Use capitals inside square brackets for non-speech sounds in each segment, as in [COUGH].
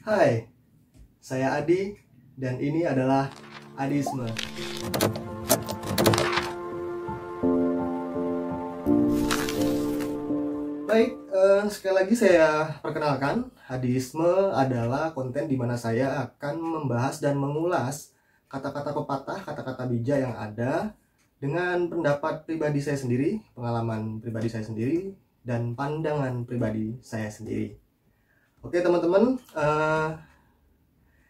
Hai, saya Adi dan ini adalah Adisme. Baik, eh, sekali lagi saya perkenalkan, Hadisme adalah konten di mana saya akan membahas dan mengulas kata-kata pepatah, kata-kata bijak yang ada dengan pendapat pribadi saya sendiri, pengalaman pribadi saya sendiri, dan pandangan pribadi saya sendiri. Oke teman-teman, eh,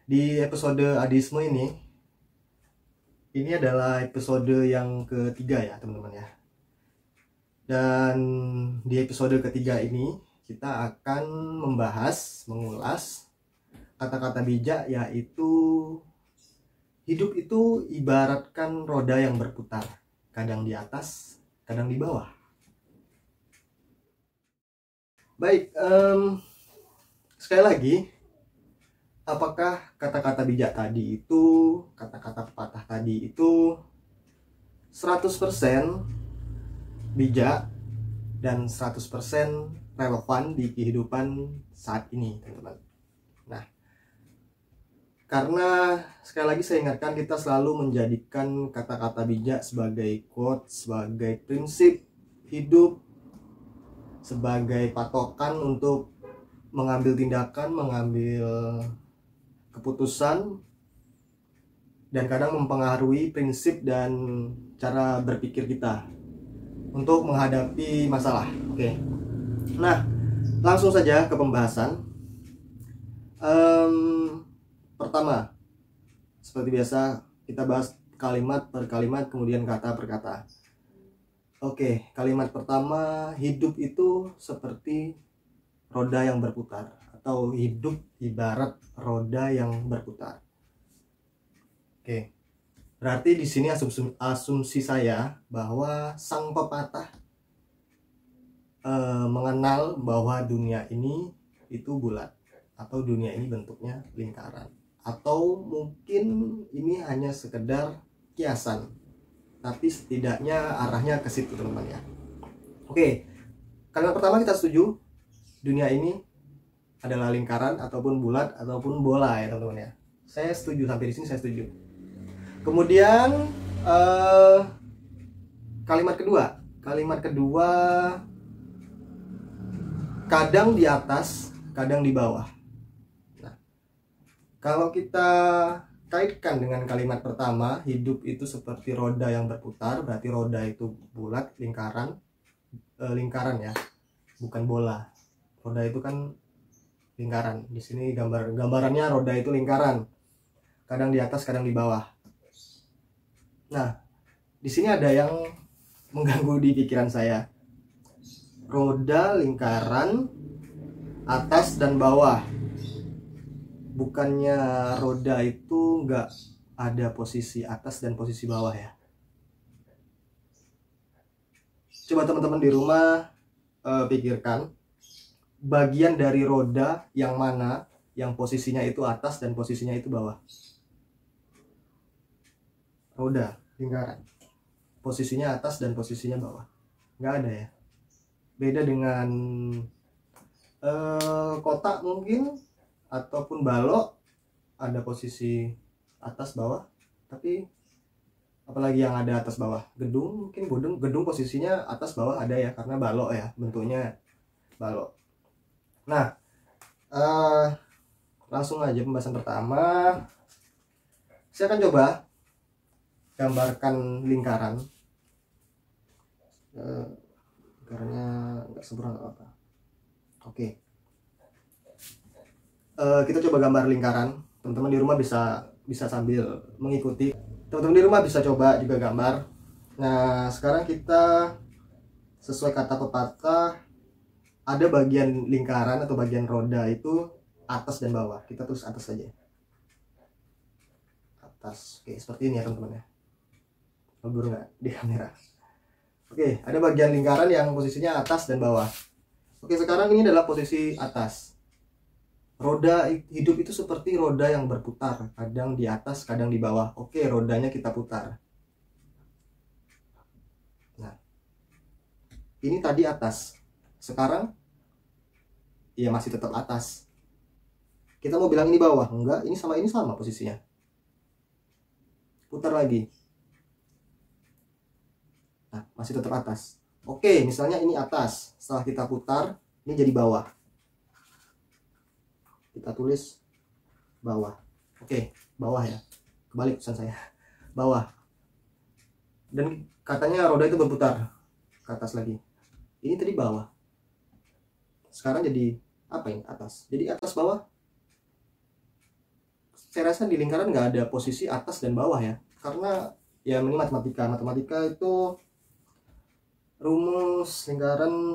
di episode Adisme ini, ini adalah episode yang ketiga ya teman-teman ya. Dan di episode ketiga ini kita akan membahas, mengulas kata-kata bijak yaitu hidup itu ibaratkan roda yang berputar, kadang di atas, kadang di bawah. Baik, em, sekali lagi, apakah kata-kata bijak tadi itu, kata-kata pepatah tadi itu 100% bijak dan 100% relevan di kehidupan saat ini, teman-teman. Nah, karena sekali lagi saya ingatkan kita selalu menjadikan kata-kata bijak sebagai quote, sebagai prinsip hidup, sebagai patokan untuk mengambil tindakan, mengambil keputusan dan kadang mempengaruhi prinsip dan cara berpikir kita untuk menghadapi masalah. Oke. Nah, langsung saja ke pembahasan. Em, pertama, seperti biasa kita bahas kalimat per kalimat kemudian kata per kata. Oke, kalimat pertama hidup itu seperti roda yang berputar atau hidup ibarat roda yang berputar. Oke. Berarti di sini asumsi, saya bahwa sang pepatah eh, mengenal bahwa dunia ini itu bulat atau dunia ini bentuknya lingkaran atau mungkin ini hanya sekedar kiasan tapi setidaknya arahnya ke situ teman-teman ya. Oke. Kalimat pertama kita setuju dunia ini adalah lingkaran ataupun bulat ataupun bola ya teman-teman ya. Saya setuju sampai di sini saya setuju. Kemudian eh, kalimat kedua, kalimat kedua kadang di atas, kadang di bawah. Nah, kalau kita kaitkan dengan kalimat pertama, hidup itu seperti roda yang berputar, berarti roda itu bulat, lingkaran, eh, lingkaran ya, bukan bola. Roda itu kan lingkaran. Di sini gambar gambarannya roda itu lingkaran. Kadang di atas, kadang di bawah. Nah, di sini ada yang mengganggu di pikiran saya. Roda lingkaran atas dan bawah. Bukannya roda itu nggak ada posisi atas dan posisi bawah ya. Coba teman-teman di rumah eh, pikirkan bagian dari roda yang mana yang posisinya itu atas dan posisinya itu bawah. Roda lingkaran. Posisinya atas dan posisinya bawah. Nggak ada ya? Beda dengan eh, kotak mungkin ataupun balok ada posisi atas bawah. Tapi apalagi yang ada atas bawah? Gedung mungkin gedung gedung posisinya atas bawah ada ya karena balok ya bentuknya balok nah eh, langsung aja pembahasan pertama. Saya akan coba gambarkan lingkaran. Eh, lingkarannya nggak sempurna nggak apa oke. Eh, kita coba gambar lingkaran. Teman-teman di rumah bisa bisa sambil mengikuti. Teman-teman di rumah bisa coba juga gambar. Nah sekarang kita sesuai kata pepatah ada bagian lingkaran atau bagian roda itu atas dan bawah. Kita terus atas saja. Atas. Oke seperti ini ya teman-teman ya. Kabur nggak di kamera? Oke ada bagian lingkaran yang posisinya atas dan bawah. Oke sekarang ini adalah posisi atas. Roda hidup itu seperti roda yang berputar. Kadang di atas kadang di bawah. Oke rodanya kita putar. Nah ini tadi atas. Sekarang ya masih tetap atas. Kita mau bilang ini bawah. Enggak ini sama ini sama posisinya. Putar lagi. Nah masih tetap atas. Oke misalnya ini atas. Setelah kita putar ini jadi bawah. Kita tulis bawah. Oke bawah ya. Kebalik pesan saya. [LAUGHS] Bawah. Dan katanya roda itu berputar ke atas lagi. Ini tadi bawah. Sekarang jadi apa ini atas? Jadi atas bawah. Saya rasa di lingkaran nggak ada posisi atas dan bawah ya. Karena ya ini matematika. Matematika itu rumus lingkaran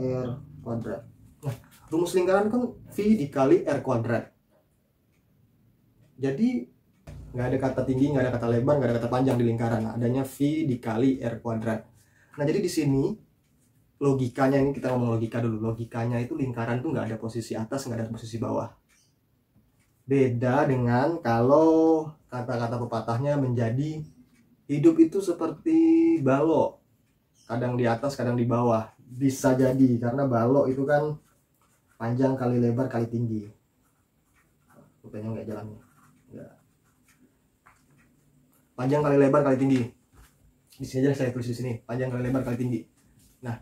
r kuadrat. Nah rumus lingkaran kan v dikali r kuadrat. Jadi nggak ada kata tinggi nggak ada kata lebar nggak ada kata panjang di lingkaran. Adanya v dikali r kuadrat. Nah jadi di sini logikanya ini kita ngomong logika dulu logikanya itu lingkaran tuh nggak ada posisi atas nggak ada posisi bawah Beda dengan kalau kata-kata pepatahnya menjadi hidup itu seperti balok. Kadang di atas, kadang di bawah. Bisa jadi karena balok itu kan panjang kali lebar kali tinggi. Rupanya nggak jalannya. Nggak. Panjang kali lebar kali tinggi. Di sini aja saya tulis di sini. Panjang kali lebar kali tinggi. Nah,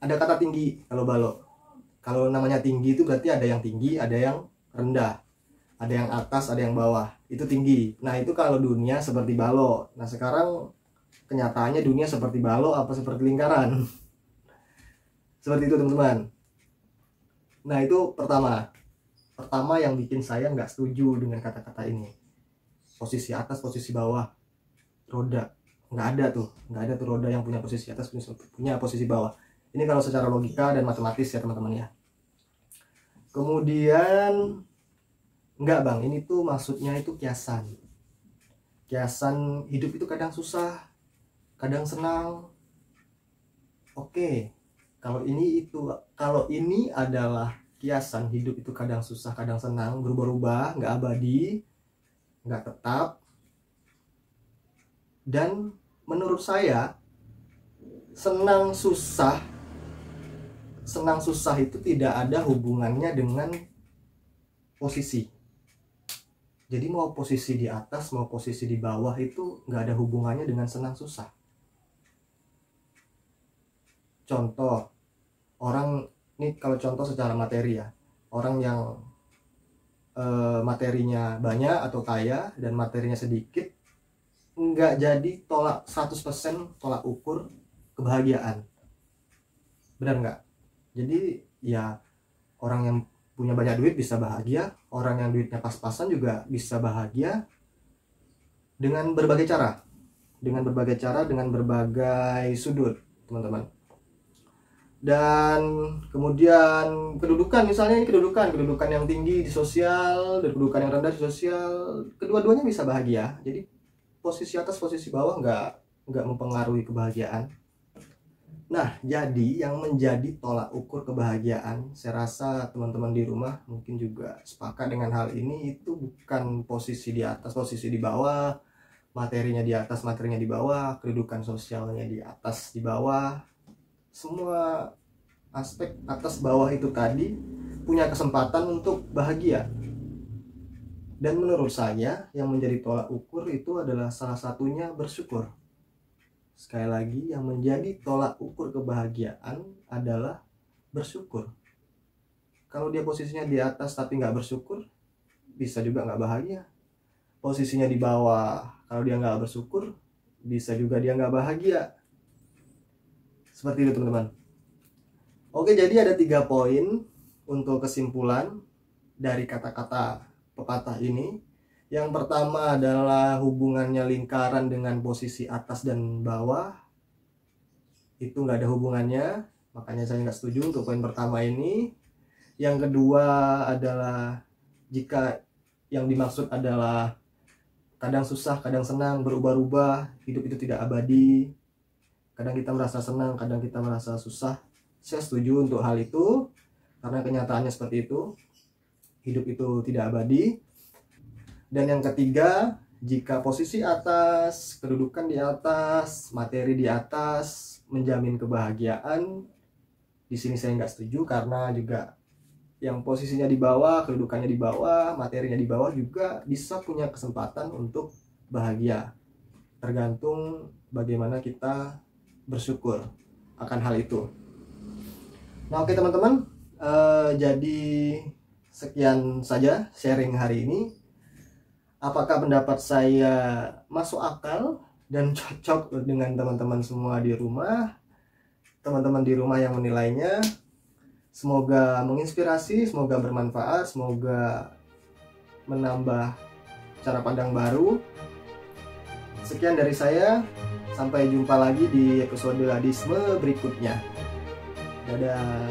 ada kata tinggi kalau balok. Kalau namanya tinggi itu berarti ada yang tinggi, ada yang rendah. Ada yang atas ada yang bawah. Itu tinggi. Nah itu kalau dunia seperti balok nah sekarang kenyataannya dunia seperti balok apa seperti lingkaran? [LAUGHS] Seperti itu teman-teman. Nah itu pertama. Pertama yang bikin saya nggak setuju dengan kata-kata ini. Posisi atas posisi bawah. Roda. Nggak ada tuh. Nggak ada tuh roda yang punya posisi atas punya posisi bawah ini kalau secara logika dan matematis ya teman-teman ya kemudian Enggak bang, ini tuh maksudnya itu kiasan. Kiasan hidup itu kadang susah, kadang senang. Oke, kalau ini itu, kalau ini adalah kiasan hidup itu kadang susah, kadang senang, berubah-ubah, nggak abadi, nggak tetap. Dan menurut saya, senang susah, senang susah itu tidak ada hubungannya dengan posisi. Jadi mau posisi di atas mau posisi di bawah itu nggak ada hubungannya dengan senang susah. Contoh orang ini kalau contoh secara materi ya. Orang yang e, materinya banyak atau kaya dan materinya sedikit nggak jadi tolak 100% tolak ukur kebahagiaan. Benar nggak jadi ya orang yang punya banyak duit bisa bahagia, orang yang duitnya pas-pasan juga bisa bahagia dengan berbagai cara. Dengan berbagai cara, dengan berbagai sudut, teman-teman. Dan kemudian kedudukan, misalnya ini kedudukan, kedudukan yang tinggi di sosial, kedudukan yang rendah di sosial, kedua-duanya bisa bahagia. Jadi posisi atas, posisi bawah nggak nggak mempengaruhi kebahagiaan Nah, jadi yang menjadi tolak ukur kebahagiaan, saya rasa teman-teman di rumah mungkin juga sepakat dengan hal ini itu bukan posisi di atas, posisi di bawah, materinya di atas, materinya di bawah, kedudukan sosialnya di atas, di bawah. Semua aspek atas bawah itu tadi punya kesempatan untuk bahagia. Dan menurut saya yang menjadi tolak ukur itu adalah salah satunya bersyukur Sekali lagi, yang menjadi tolak ukur kebahagiaan adalah bersyukur. Kalau dia posisinya di atas tapi nggak bersyukur, bisa juga nggak bahagia. Posisinya di bawah, kalau dia nggak bersyukur, bisa juga dia nggak bahagia. Seperti itu teman-teman. Oke, jadi ada tiga poin untuk kesimpulan dari kata-kata pepatah ini yang pertama adalah hubungannya lingkaran dengan posisi atas dan bawah. Itu nggak ada hubungannya, makanya saya nggak setuju untuk poin pertama ini. Yang kedua adalah jika yang dimaksud adalah kadang susah, kadang senang, berubah-ubah, hidup itu tidak abadi. Kadang kita merasa senang, kadang kita merasa susah. Saya setuju untuk hal itu, karena kenyataannya seperti itu. Hidup itu tidak abadi, dan yang ketiga, jika posisi atas, kedudukan di atas, materi di atas menjamin kebahagiaan, di sini saya nggak setuju karena juga yang posisinya di bawah, kedudukannya di bawah, materinya di bawah juga bisa punya kesempatan untuk bahagia. Tergantung bagaimana kita bersyukur akan hal itu. Nah, oke teman-teman, uh, jadi sekian saja sharing hari ini. Apakah pendapat saya masuk akal dan cocok dengan teman-teman semua di rumah? Teman-teman di rumah yang menilainya, Semoga menginspirasi, semoga bermanfaat, semoga menambah cara pandang baru. Sekian dari saya, sampai jumpa lagi di episode hadisme berikutnya. Dadah.